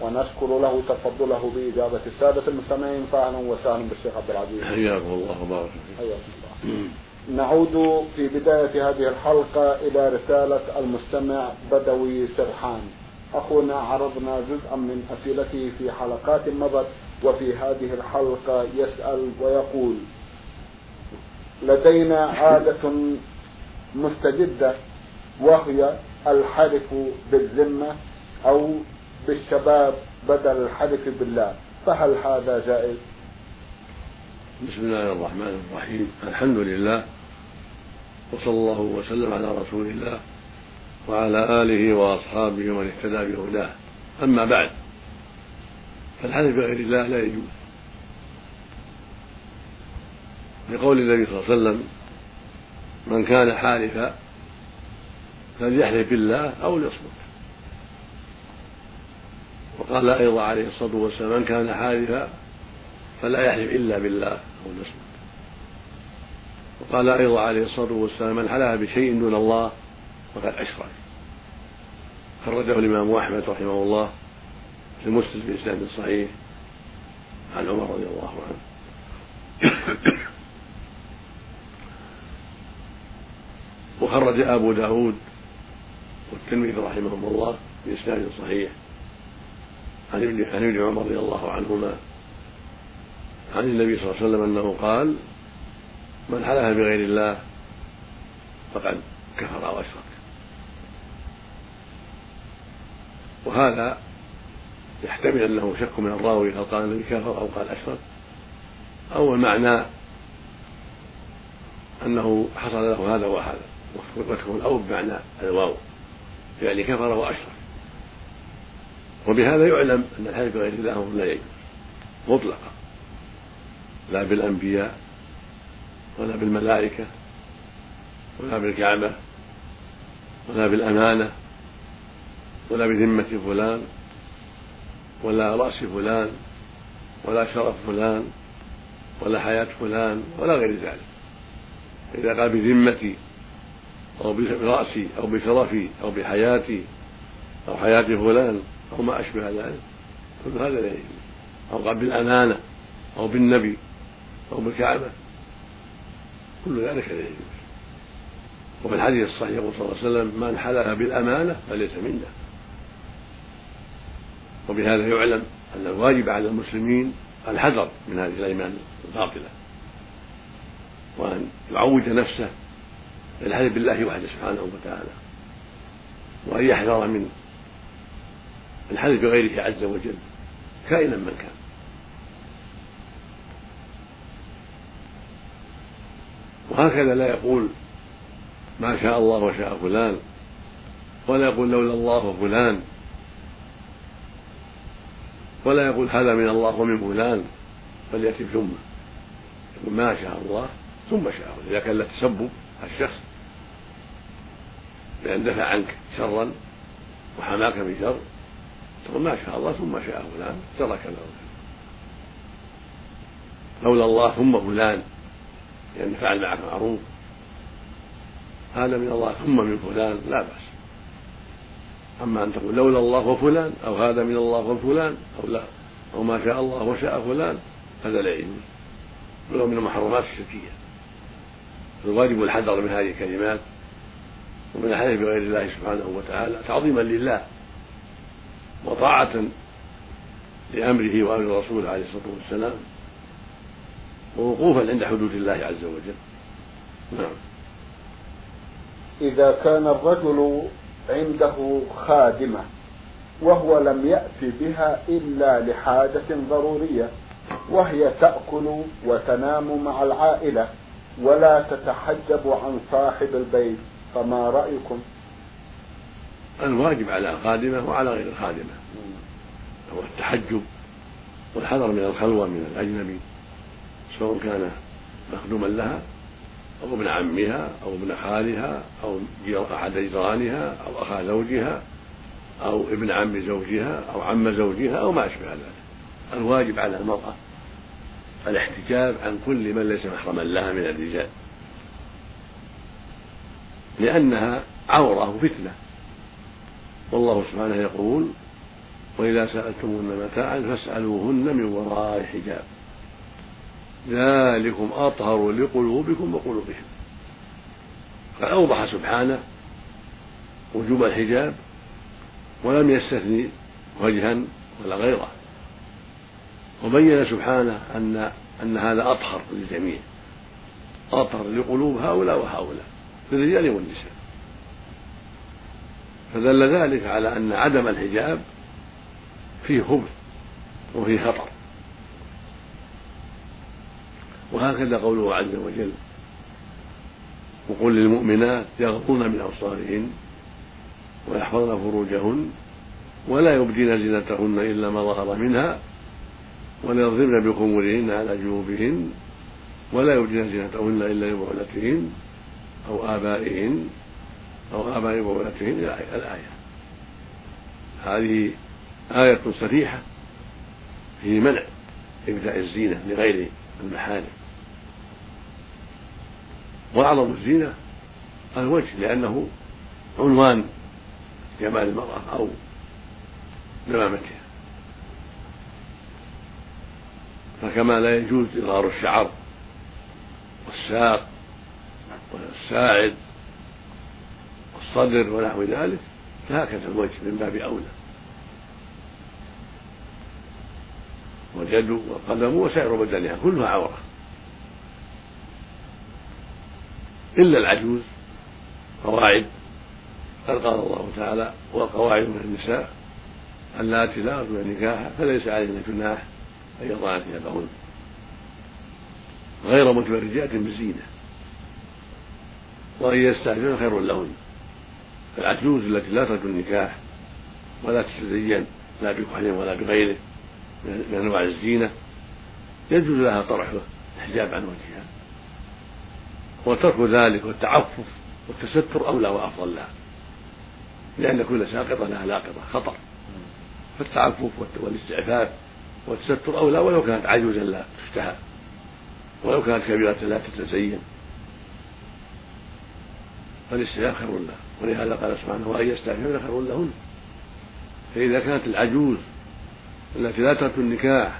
ونشكر له تفضله بإجابة السادة المستمعين فأهلا وسهلا بالشيخ عبد العزيز. حياكم الله وبارك حياكم الله. نعود في بداية هذه الحلقة إلى رسالة المستمع بدوي سرحان. أخونا عرضنا جزءا من أسئلته في حلقات مضت وفي هذه الحلقة يسأل ويقول لدينا عادة مستجدة وهي الحلف بالذمة أو بالشباب بدل الحلف بالله. فهل هذا جائز؟ بسم الله الرحمن الرحيم. الحمد لله وصلى الله وسلم على رسول الله وعلى آله وأصحابه ومن اهتدى بهداه. أما بعد فالحلف بغير الله لا يجوز. لقول النبي صلى الله عليه وسلم من كان حالفا فليحلف بالله أو ليصمت. وقال أيضا عليه الصلاة والسلام من كان حالفا فلا يحلف إلا بالله. أو ليصمت وقال أيضا عليه الصلاة والسلام من حلف بشيء دون الله فقد أشرك. خرجه الإمام أحمد رحمه الله في مسلم بإسناد صحيح عن عمر رضي الله عنه. وخرج أبو داود والترمذي رحمهم الله بإسناد صحيح. عن ابن عن ابن عمر رضي الله عنهما عن النبي صلى الله عليه وسلم أنه قال من حلف بغير الله فقد كفر أو أشرك. وهذا يحتمل أنه شك من الراوي هل قال النبي كفر أو قال أشرك. أو المعنى أنه حصل له هذا وهذا وتكون الأو بمعنى الواو يعني كفر وأشرك وبهذا يعلم أن الحلف بغير الله لا يجوز مطلقا لا بالأنبياء ولا بالملائكة ولا بالكعبة ولا بالأمانة ولا بذمة فلان ولا رأس فلان ولا شرف فلان ولا حياة فلان ولا غير ذلك. إذا قال بذمتي أو برأسي أو بشرفي أو بحياتي أو حياة فلان أو ما أشبه ذلك. كل هذا لا يجوز. أو قال بالأمانة أو بالنبي أو بالكعبة. كل ذلك لا يجوز. وفي الحديث الصحيح يقول صلى الله عليه وسلم من حلف بالأمانة فليس منا. وبهذا يعلم أن الواجب على المسلمين الحذر من هذه الأيمان الباطلة. وأن يعود نفسه الحلف بالله وحده سبحانه وتعالى. وأن يحذر من الحلف بغيره عز وجل كائنا من كان. وهكذا لا يقول ما شاء الله وشاء فلان ولا يقول لولا الله وفلان ولا يقول هذا من الله ومن فلان بل يأتي ثم. يقول ما شاء الله ثم شاء إذا كان له تسبب الشخص بأن دفع عنك شرا وحماك بشر تقول ما شاء الله ثم شاء فلان ترك له. لولا الله ثم فلان لأن فعل معك معروف. هذا من الله ثم من فلان لا بأس. أما أن تقول لولا الله وفلان أو هذا من الله وفلان أو لا أو ما شاء الله وشاء فلان هذا لا يجوز. ولو من المحرمات الشركية. الواجب الحذر من هذه الكلمات ومن الحلف بغير الله سبحانه وتعالى تعظيما لله. وطاعة لأمره وأمر رسوله عليه الصلاة والسلام ووقوفا عند حدود الله عز وجل. نعم. إذا كان الرجل عنده خادمة وهو لم يأت بها إلا لحاجة ضرورية وهي تأكل وتنام مع العائلة ولا تتحجب عن صاحب البيت فما رأيكم؟ الواجب على الخادمة وعلى غير الخادمة. هو التحجب والحذر من الخلوة من الأجنبي سواء كان مخدوما لها أو ابن عمها أو ابن خالها أو أحد جيرانها أو أخا زوجها أو ابن عم زوجها أو عم زوجها أو ما أشبه ذلك. الواجب على المرأة الاحتجاب عن كل من ليس محرما لها من الرجال لأنها عورة فتنة والله سبحانه يقول وإذا سألتموهن متاعا فاسألوهن من وراء حجاب. ذلكم أطهر لقلوبكم وقلوبهم. فأوضح سبحانه وجوب الحجاب ولم يستثني وجها ولا غيره. وبين سبحانه أن أن هذا أطهر للجميع. أطهر لقلوب هؤلاء وهؤلاء للرجال والنساء. فدل ذلك على أن عدم الحجاب فيه خبث وفيه خطر. وهكذا قوله عز وجل وقل للمؤمنات يغضن من أبصارهن ويحفظن فروجهن ولا يبدين زينتهن إلا ما ظهر منها وليضربن بخمورهن على جيوبهن ولا يبدين زينتهن إلا لبعولتهن أو آبائهن أو آباء بعولتهن إلى الآية هذه آية صريحة في منع إبداء الزينة لغير المحارم وأعظم الزينة الوجه لأنه عنوان جمال المرأة أو نمامتها. فكما لا يجوز إظهار الشعر والساق والساعد والصدر ونحو ذلك فهكذا الوجه من باب أولى. واليد والقدم وسائر بدنها كلها عورة. إلا العجوز قواعد قد قال الله تعالى والقواعد من النساء اللاتي لا يرجون النكاح فليس عليهن جناح أن يضعن ثيابهن. غير متبرجات بالزينة. وأن يستعجلن خير لهن. العجوز التي لا ترجو النكاح ولا تتزين لا بكحل ولا بغيره من أنواع الزينة يجوز لها طرحه الحجاب عن وجهها وترك ذلك والتعفف والتستر أولى وأفضل لها لأن كل ساقطة لها لاقطة خطر. فالتعفف والاستعفاف والتستر أولى ولو كانت عجوزا لا تشتهى ولو كانت كبيرة لا تتزين. فالاستعفاف خير لها ولهذا قال سبحانه وأن يستعففن خير لهن. فإذا كانت العجوز التي لا ترك النكاح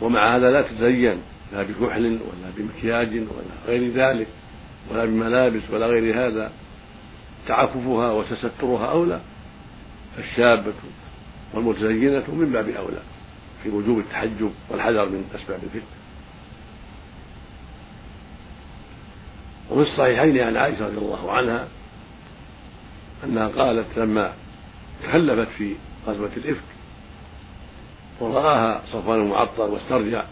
ومع هذا لا تتزين لا بكحل ولا بمكياج ولا غير ذلك ولا بملابس ولا غير هذا تعففها وتسترها أولى فالشابة والمتزينة من باب أولى في وجوب التحجب والحذر من أسباب الفتنة. وفي الصحيحين عن عائشة رضي الله عنها أنها قالت لما تخلفت في غزوة الإفك ورآها صفوان المعطل واسترجع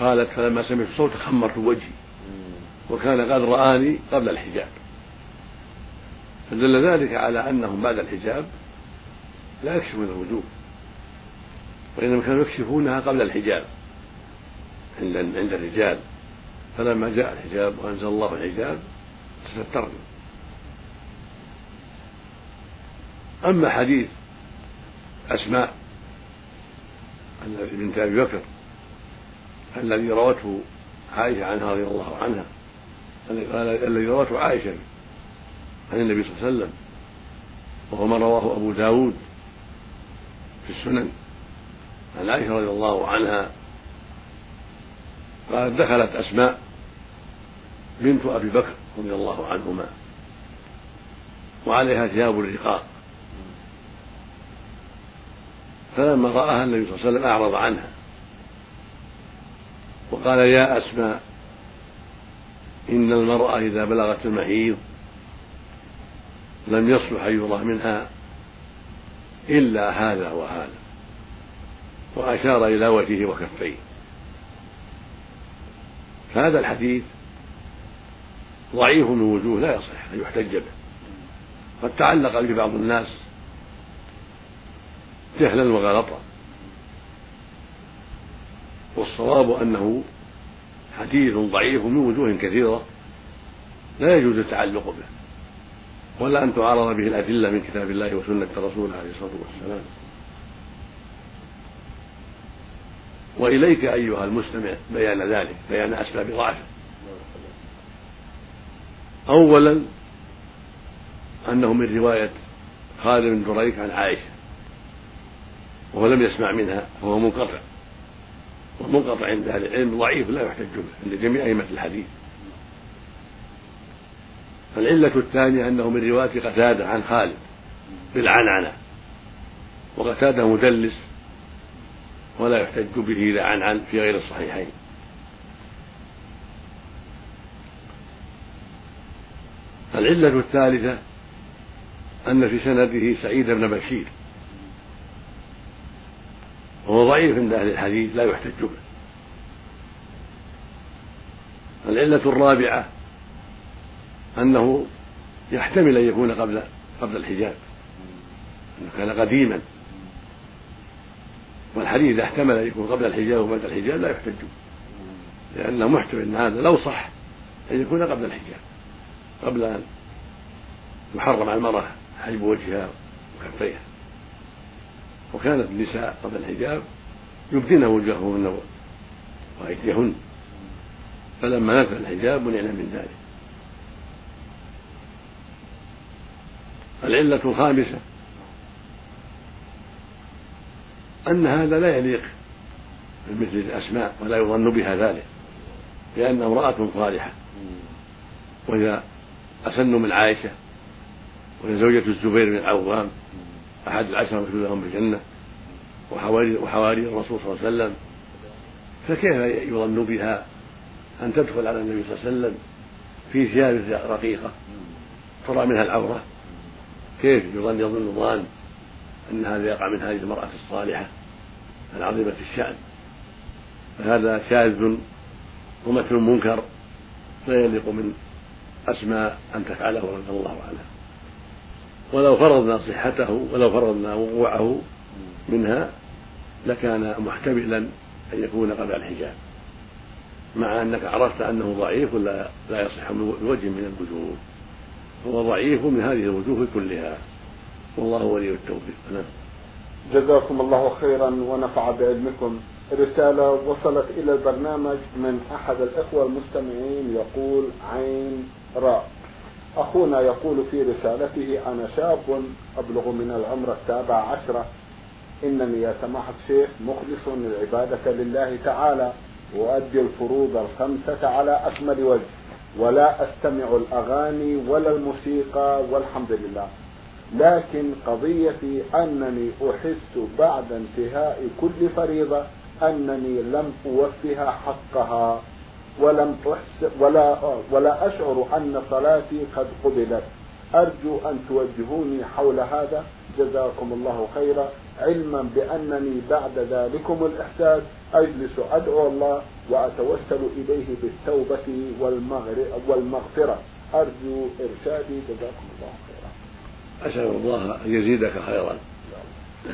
قالت فلما سمعت الصوت خمرت وجهي وكان قد رآني قبل الحجاب. فدل ذلك على أنهم بعد الحجاب لا يكشفون الوجوه وإنما كانوا يكشفونها قبل الحجاب عند الرجال. فلما جاء الحجاب وأنزل الله الحجاب تسترنا أما حديث أسماء بنت أبي بكر الذي روته عائشة عنها رضي الله عنها الذي روته عائشة عن النبي صلى الله عليه وسلم وهو ما رواه أبو داود في السنن عن عائشة رضي الله عنها قالت دخلت أسماء بنت أبي بكر رضي الله عنهما وعليها ثياب الرقاق. فلما رآها النبي صلى الله عليه وسلم أعرض عنها وقال يا أسماء إن المرأة إذا بلغت المحيض لم يصلح أن يرى منها إلا هذا وهذا وأشار إلى وجهه وكفيه. فهذا الحديث ضعيف من وجوه لا يصح أن يحتج به. قد تعلق به بعض الناس جهلا وغلطا. والصواب أنه حديث ضعيف من وجوه كثيرة لا يجوز التعلق به. ولا أن تعارض به الأدلة من كتاب الله وسنة رسوله عليه الصلاة والسلام. وإليك أيها المستمع بيان ذلك بيان أسباب ضعفه. أولا أنه من رواية خالد بن دريك عن عائشة وهو لم يسمع منها فهو منقطع. والمنقطع عند أهل العلم ضعيف لا يحتج به عند جميع أئمة الحديث. العلة الثانية أنه من رواية قتادة عن خالد بالعنعنة. وقتادة مدلس ولا يحتج به إذا عن عن في غير الصحيحين. العلة الثالثة أن في سنده سعيد بن بشير. وهو ضعيف عند أهل الحديث لا يحتج به. العلة الرابعة أنه يحتمل أن يكون قبل قبل الحجاب. أنه كان قديما. والحديث إذا احتمل أن يكون قبل الحجاب وبعد الحجاب لا يحتج. لأنه محتمل أن هذا لو صح أن يكون قبل الحجاب قبل أن يحرم على المرأة حجب وجهها وكفيها وكانت النساء قبل الحجاب يبدين وجوههن وأيديهن. فلما نزل الحجاب منعنا من ذلك. العلة الخامسة أن هذا لا يليق بمثل الأسماء ولا يظن بها ذلك لأنها امرأة صالحة وإذا أسن من عائشة وهي زوجة الزبير بن العوام أحد العشرة المشهود لهم بالجنة وحواري وحواري الرسول صلى الله عليه وسلم. فكيف يظن بها أن تدخل على النبي صلى الله عليه وسلم في ثياب رقيقة ترى منها العورة؟ كيف يظن يظن ظان أن هذا يقع من هذه المرأة الصالحة العظيمة الشأن. فهذا شاذ ومثل منكر لا يليق من أسماء أن تفعله رضي الله عنها. ولو فرضنا صحته ولو فرضنا وقوعه منها لكان محتملا أن يكون قبل الحجاب. مع أنك عرفت أنه ضعيف لا يصح من وجه من الوجوه. هو ضعيف من هذه الوجوه كلها. والله ولي التوفيق. نعم. جزاكم الله خيرا ونفع بعلمكم. رسالة وصلت إلى البرنامج من أحد الإخوة المستمعين يقول عين راء. أخونا يقول في رسالته أنا شاب أبلغ من العمر السابع عشرة إنني يا سماحة الشيخ مخلص العبادة لله تعالى وأؤدي الفروض الخمسة على أكمل وجه ولا أستمع الأغاني ولا الموسيقى والحمد لله. لكن قضيتي أنني أحس بعد انتهاء كل فريضة أنني لم أوفها حقها ولم أحس ولا ولا أشعر أن صلاتي قد قبلت. أرجو أن توجهوني حول هذا. جزاكم الله خيرا. علما بأنني بعد ذلكم الإحساس أجلس أدعو الله وأتوسل إليه بالتوبة والمغفرة. أرجو إرشادي. جزاكم الله خيرا. أسأل الله أن يزيدك خيرا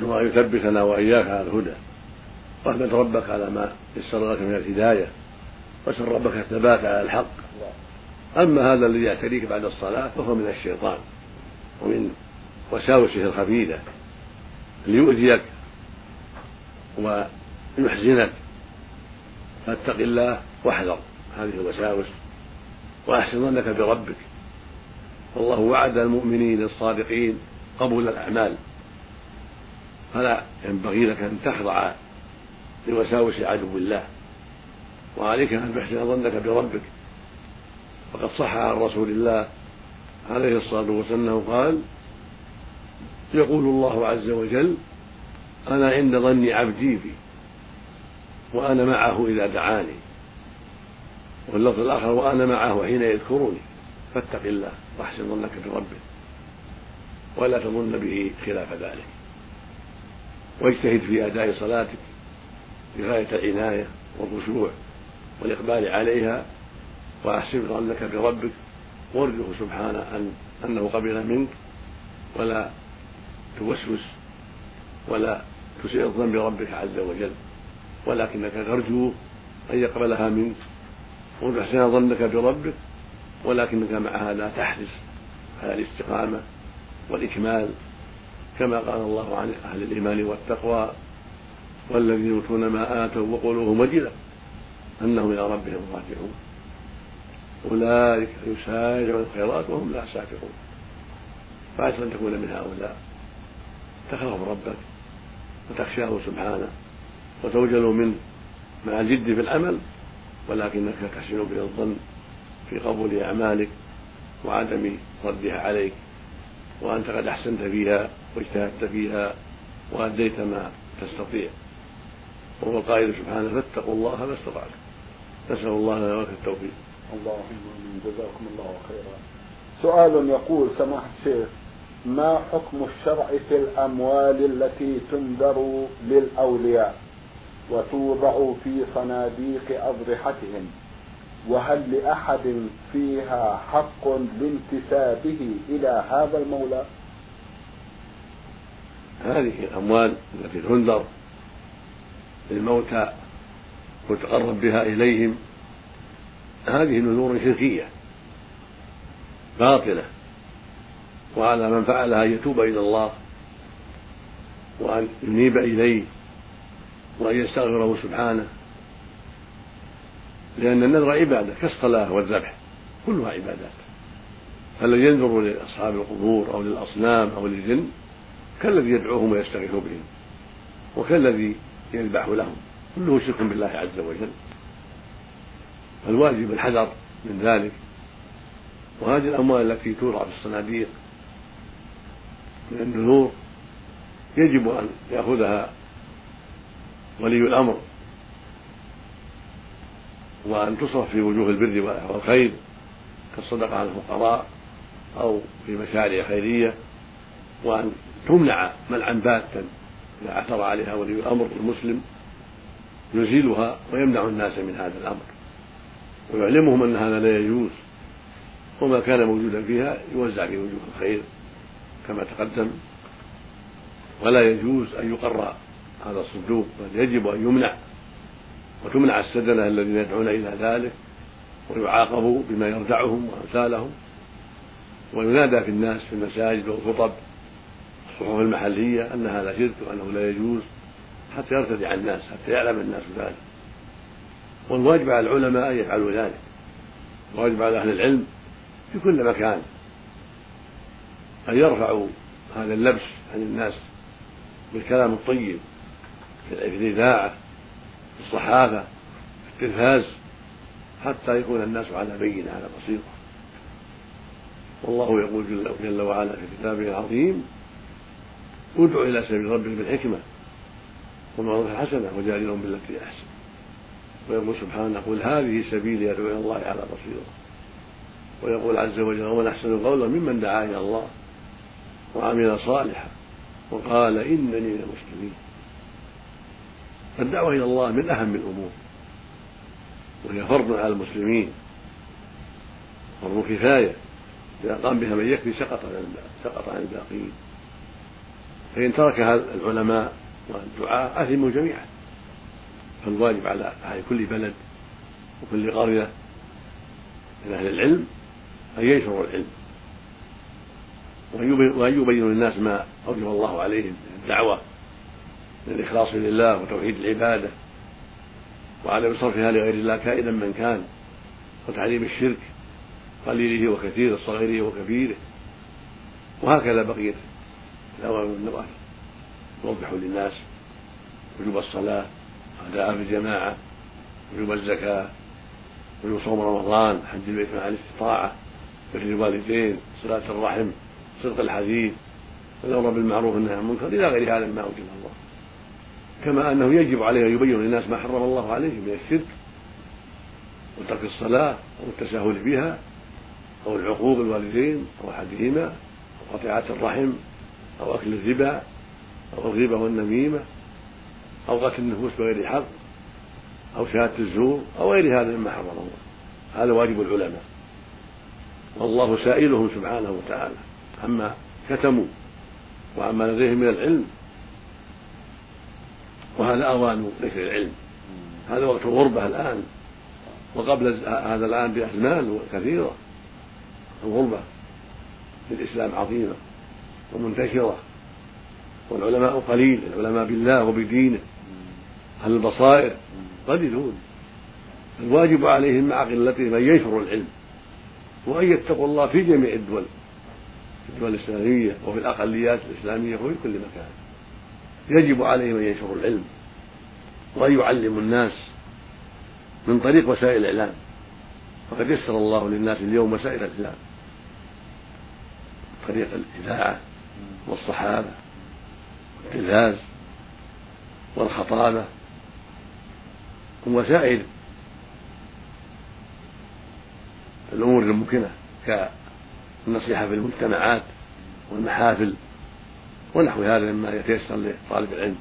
وأن يثبتنا وإياك على الهدى واحمد ربك على ما يسر لك من الهداية واسأل ربك الثبات على الحق. أما هذا الذي يعتريك بعد الصلاة فهو من الشيطان ومن وساوسه الخبيثة ليؤذيك ويحزنك. فاتق الله واحذر هذه الوساوس وأحسن ظنك بربك. والله وعد المؤمنين الصادقين قبول الأعمال. فلا ينبغي لك أن تخضع لوساوس عدو الله. وعليك أن تحسن ظنك بربك. وقد صح عن رسول الله عليه الصلاة والسلام قال يقول الله عز وجل أنا عند ظن عبدي بي وأنا معه إذا دعاني. واللفظ الآخر وأنا معه حين يذكرني. فاتق الله واحسن ظنك بربك ولا تظن به خلاف ذلك. واجتهد في أداء صلاتك بغاية العناية والخشوع والإقبال عليها وأحسن ظنك بربك. وارجه سبحانه أن أنه قبل منك ولا توسوس ولا تسيء الظن بربك عز وجل. ولكنك ترجو أن يقبلها منك. وتحسن ظنك بربك ولكنك معها لا تحرص على الاستقامة والإكمال كما قال الله عن أهل الإيمان والتقوى والذين يؤتون ما آتوا وقلوبهم وجلة أنهم إلى ربهم راجعون. أولئك يسارعون الخيرات وهم لا سابقون. فعسى أن تكون من هؤلاء. تخاف ربك وتخشاه سبحانه وتوجل منه مع الجد في العمل ولكنك تحسن به الظن في قبول أعمالك وعدم ردها عليك وأنت قد أحسنت فيها واجتهدت فيها وأديت ما تستطيع. وهو القائل سبحانه فاتقوا الله ما استطعتم. نسأل الله لنا ولك التوفيق. اللهم جزاكم الله خيرا. سؤال يقول سماحة الشيخ ما حكم الشرع في الأموال التي تنذر للأولياء وتوضع في صناديق أضرحتهم؟ وهل لأحد فيها حق لانتسابه إلى هذا المولى؟ هذه الأموال التي تنذر للموتى وتقرب بها إليهم هذه نذور شركية باطلة وعلى من فعلها أن يتوب إلى الله وأن ينيب إليه وأن يستغفره سبحانه. لأن النذر عبادة كالصلاة والذبح كلها عبادات. فالذي ينذر لأصحاب القبور أو للأصنام أو للجن؟ كالذي يدعوهم ويستغيث بهم وكالذي يذبح لهم. كله شرك بالله عز وجل. فالواجب الحذر من ذلك. وهذه الأموال التي توضع في الصناديق من النذور يجب أن يأخذها ولي الأمر. وأن تصرف في وجوه البر والخير كالصدقة على الفقراء أو في مشاريع خيرية وأن تمنع منعا باتا إذا عثر عليها ولي الأمر المسلم يزيلها ويمنع الناس من هذا الأمر. ويعلمهم أن هذا لا يجوز وما كان موجودا فيها يوزع في وجوه الخير كما تقدم. ولا يجوز أن يقر هذا الصندوق بل يجب أن يمنع وتمنع السدنة الذين يدعون إلى ذلك ويعاقبوا بما يردعهم وأمثالهم وينادى في الناس في المساجد والخطب الصحف المحلية أن هذا شرك وأنه لا يجوز حتى يرتدع الناس حتى يعلم الناس ذلك. والواجب على العلماء أن يفعلوا ذلك. الواجب على أهل العلم في كل مكان أن يرفعوا هذا اللبس عن الناس بالكلام الطيب في الإذاعة الصحافة التلفاز حتى يكون الناس على بينة على بصيرة. والله يقول جل, وعلا في كتابه العظيم ادع إلى سبيل ربك بالحكمة والموعظة الحسنة وجادلهم بالتي أحسن. ويقول سبحانه قل هذه سبيلي أدعو إلى الله على بصيرة. ويقول عز وجل ومن أحسن قولا ممن دعا إلى الله وعمل صالحا وقال إنني من المسلمين. فالدعوة إلى الله من أهم الأمور وهي فرض على المسلمين فرض كفاية إذا قام بها من يكفي سقط عن سقط عن الباقين. فإن تركها العلماء والدعاء أثموا جميعا. فالواجب على أهل كل بلد وكل قرية من أهل العلم أن ينشروا العلم. وأن يبينوا للناس ما أوجب الله عليهم من الدعوة. من الإخلاص لله وتوحيد العبادة وعدم صرفها لغير الله كائنا من كان وتحريم الشرك قليله وكثيره صغيره وكبيره وهكذا بقية الأوامر والنواهي. يوضحوا للناس وجوب الصلاة أداء في الجماعة وجوب الزكاة وجوب صوم رمضان حج البيت مع الاستطاعة بر الوالدين صلاة الرحم صدق الحديث والأمر بالمعروف والنهي عن المنكر إلى غير هذا ما أوجب الله. كما أنه يجب عليه أن يبين للناس ما حرم الله عليهم من الشرك وترك الصلاة أو التساهل بها أو العقوق الوالدين أو أحدهما أو قطيعة الرحم أو أكل الربا أو الغيبة والنميمة أو قتل النفوس بغير حق أو شهادة الزور أو غير هذا مما حرم الله. هذا واجب العلماء. والله سائلهم سبحانه وتعالى. عما كتموا وعما لديهم من العلم وهذا أوان ذكر العلم. هذا وقت الغربة الآن. وقبل هذا الآن بأزمان كثيرة. الغربة في الإسلام عظيمة ومنتشرة. والعلماء قليل العلماء بالله وبدينه. أهل البصائر قليلون. الواجب عليهم مع قلتهم أن ينشروا العلم. وأن يتقوا الله في جميع الدول. في الدول الإسلامية وفي الأقليات الإسلامية وفي كل مكان. يجب عليهم أن ينشروا العلم وأن يعلموا الناس من طريق وسائل الإعلام. فقد يسر الله للناس اليوم وسائل الإعلام. طريق الإذاعة والصحابة والتلفاز والخطابة وسائل الأمور الممكنة كالنصيحة في المجتمعات والمحافل ونحو هذا مما يتيسر لطالب العلم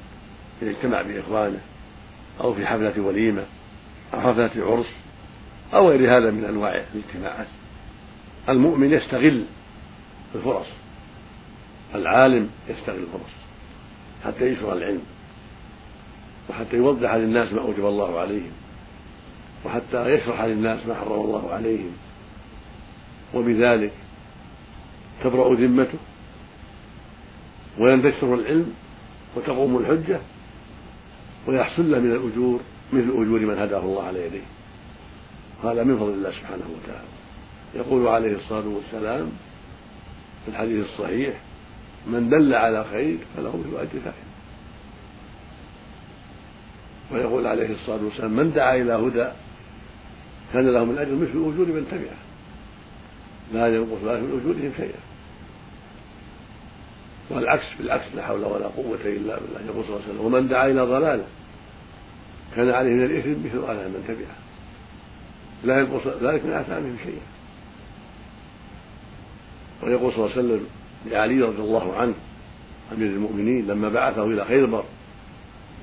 إذا اجتمع بإخوانه أو في حفلة وليمة أو حفلة عرس أو غير هذا من أنواع الاجتماعات. المؤمن يستغل الفرص العالم يستغل الفرص حتى يشرع العلم وحتى يوضح للناس ما أوجب الله عليهم وحتى يشرح للناس ما حرم الله عليهم. وبذلك تبرأ ذمته وينتشر العلم وتقوم الحجة ويحصل له من الأجور مثل أجور من هداه الله على يديه. هذا من فضل الله سبحانه وتعالى. يقول عليه الصلاة والسلام في الحديث الصحيح من دل على خير فله مثل أجر فاعل ويقول عليه الصلاة والسلام من دعا إلى هدى كان له من أجر مثل أجور من تبعه. لا ينقص ذلك من أجورهم شيئا. والعكس بالعكس لا حول ولا قوة إلا بالله. يقول صلى الله عليه وسلم ومن دعا إلى ضلالة كان عليه من الإثم مثل آثام من تبعه. لا ينقص ذلك من آثامهم شيئا. ويقول صلى الله عليه وسلم لعلي رضي الله عنه أمير المؤمنين لما بعثه إلى خيبر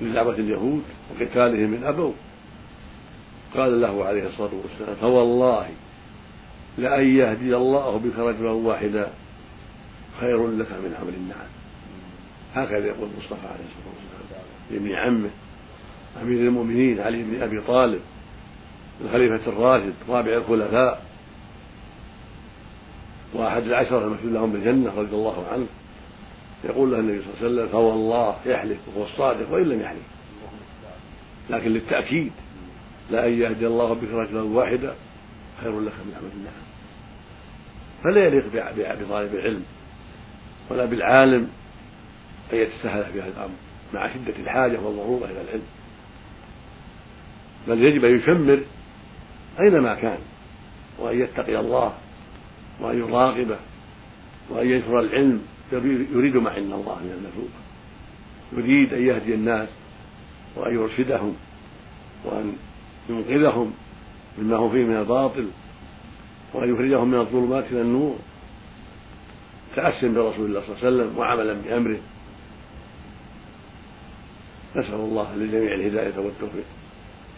لدعوة اليهود وقتالهم من أبوا قال له عليه الصلاة والسلام فوالله لأن يهدي الله بك رجلا واحدا خير لك من عمل النعم. هكذا يقول المصطفى عليه الصلاة والسلام. لابن عمه أمير المؤمنين علي بن أبي طالب الخليفة الراشد رابع الخلفاء. وأحد العشرة المشهود لهم بالجنة رضي الله عنه. يقول له النبي صلى الله عليه وسلم فوالله يحلف وهو الصادق وإن لم يحلف. لكن للتأكيد لأن يهدي الله بك رجلا واحدا خير لك من عمل النعم. فلا يليق بطالب العلم. ولا بالعالم أن يتساهل في هذا الأمر مع شدة الحاجة والضرورة إلى العلم. بل يجب أن يشمر أينما كان وأن يتقي الله وأن يراقبه وأن ينشر العلم. يريد ما عند الله من المثوبة يريد أن يهدي الناس وأن يرشدهم وأن ينقذهم مما هم فيه من الباطل وأن يخرجهم من الظلمات إلى النور. تأسم برسول الله صلى الله عليه وسلم وعملا بأمره. نسأل الله للجميع الهداية والتوفيق.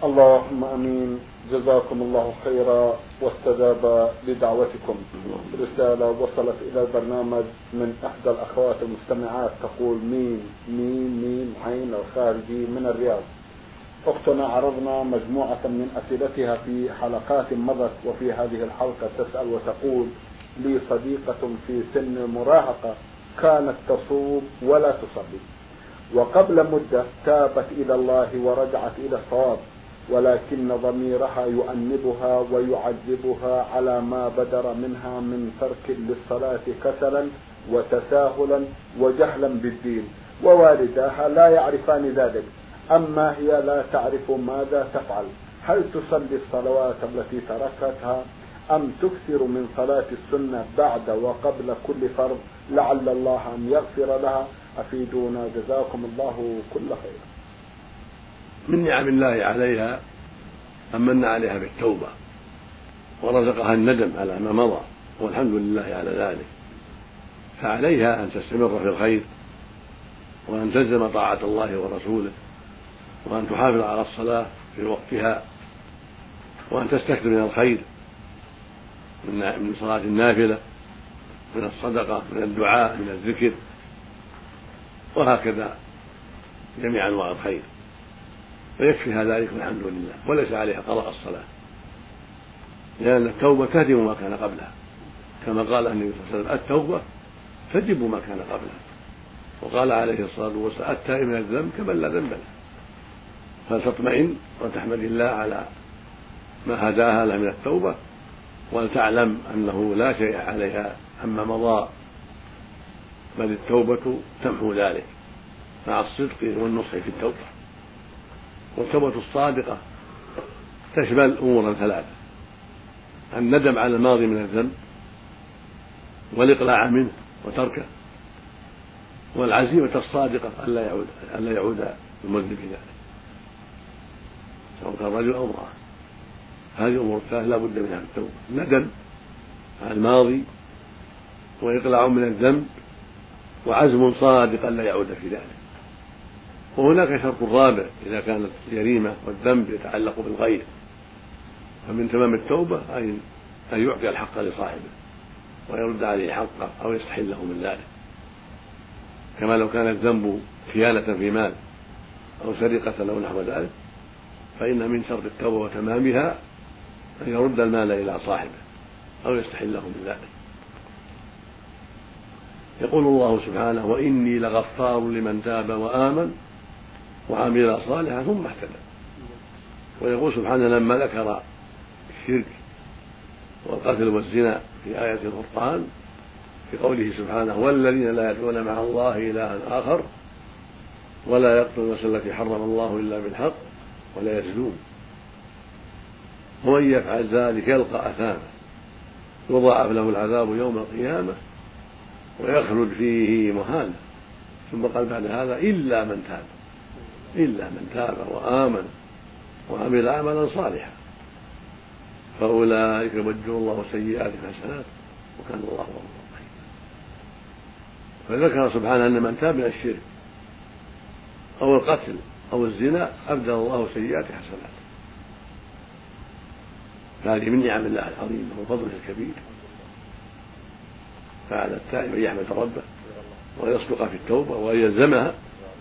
اللهم آمين. جزاكم الله خيرا واستجاب لدعوتكم. رسالة وصلت إلى البرنامج من احدى الأخوات المستمعات تقول مين مين مين عين الخارجي من الرياض. أختنا عرضنا مجموعة من أسئلتها في حلقات مضت وفي هذه الحلقة تسأل وتقول لي صديقة في سن المراهقه كانت تصوم ولا تصلي. وقبل مدة تابت إلى الله ورجعت إلى الصواب ولكن ضميرها يؤنبها ويعذبها على ما بدر منها من ترك للصلاة كسلا وتساهلا وجهلا بالدين. ووالداها لا يعرفان ذلك. أما هي لا تعرف ماذا تفعل. هل تصلي الصلوات التي تركتها؟ أم تكثر من صلاة السنة بعد وقبل كل فرض لعل الله أن يغفر لها؟ أفيدونا؟ جزاكم الله كل خير. من نعم الله عليها أن من عليها بالتوبة ورزقها الندم على ما مضى والحمد لله على ذلك. فعليها أن تستمر في الخير وأن تلزم طاعة الله ورسوله وأن تحافظ على الصلاة في وقتها وأن تستكثر من الخير. من صلاة النافلة من الصدقة من الدعاء من الذكر. وهكذا جميع أنواع الخير. ويكفيها ذلك والحمد لله وليس عليها قضاء الصلاة. لأن التوبة تهدم ما كان قبلها. كما قال النبي صلى الله عليه وسلم التوبة تجب ما كان قبلها. وقال عليه الصلاة والسلام التائب من الذنب كمن لا ذنب له. فلتطمئن وتحمد الله على ما هداها لها من التوبة. ولتعلم أنه لا شيء عليها عما مضى بل التوبة تمحو ذلك. مع الصدق والنصح في التوبة. والتوبة الصادقة تشمل أمورا ثلاثة. الندم على الماضي من الذنب والإقلاع منه وتركه والعزيمة الصادقة ألا يعود ألا يعود المذنب في ذلك. سواء كان رجل أو امرأة. هذه الأمور الثلاث لا بد منها في التوبة. ندم على الماضي وإقلاع من الذنب وعزم صادق ألا يعود في ذلك. وهناك شرط رابع إذا كانت الجريمة والذنب يتعلق بالغير. فمن تمام التوبة أن أن يعطي الحق لصاحبه ويرد عليه حقه أو يستحله من ذلك. كما لو كان الذنب خيانة في مال أو سرقة أو نحو ذلك فإن من شرط التوبة وتمامها أن يرد المال إلى صاحبه أو يستحله من ذلك. يقول الله سبحانه وإني لغفار لمن تاب وآمن وعمل صالحا ثم اهتدى. ويقول سبحانه لما ذكر الشرك والقتل والزنا في آية الفرقان في قوله سبحانه والذين لا يدعون مع الله إلها آخر ولا يقتلون النفس التي حرم الله إلا بالحق ولا يزنون. ومن يفعل ذلك يلقى أثاما يضاعف له العذاب يوم القيامة ويخلد فيه مهانا. ثم قال بعد هذا إلا من تاب إلا من تاب وآمن وعمل عملا صالحا. فأولئك يبدل الله سيئات حسنات وكان الله غفورا فذكر سبحانه أن من تاب من الشرك أو القتل أو الزنا أبدل الله سيئات حسنات فهذه من نعم الله العظيمة وفضله الكبير. فعلى التائب أن يحمد ربه ويصدق في التوبة وأن يلزمها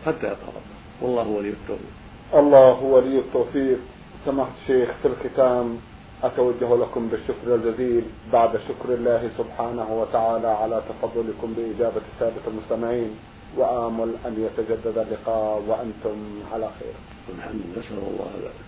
حتى يلقى ربه. والله ولي التوفيق. الله ولي التوفيق. سمحت الشيخ في الختام أتوجه لكم بالشكر الجزيل. بعد شكر الله سبحانه وتعالى على تفضلكم بإجابة السادة المستمعين. وآمل أن يتجدد اللقاء وأنتم على خير. الحمد لله نسأل الله ذلك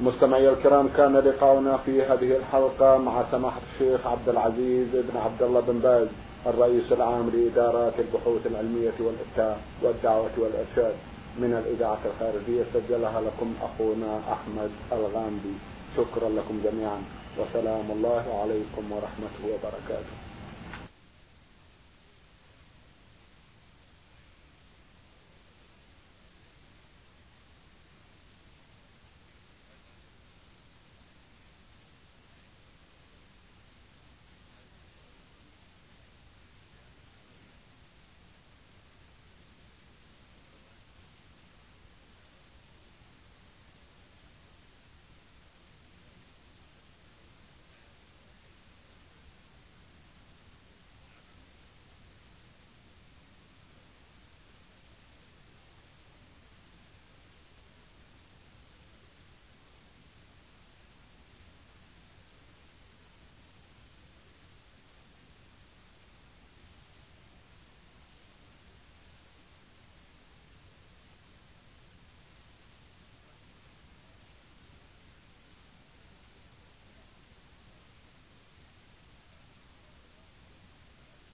مستمعي الكرام كان لقاؤنا في هذه الحلقة مع سماحة الشيخ عبد العزيز بن عبد الله بن باز الرئيس العام لإدارات البحوث العلمية والإفتاء والدعوة والإرشاد. من الإذاعة الخارجية سجلها لكم أخونا أحمد الغامدي. شكرا لكم جميعا وسلام الله عليكم ورحمته وبركاته.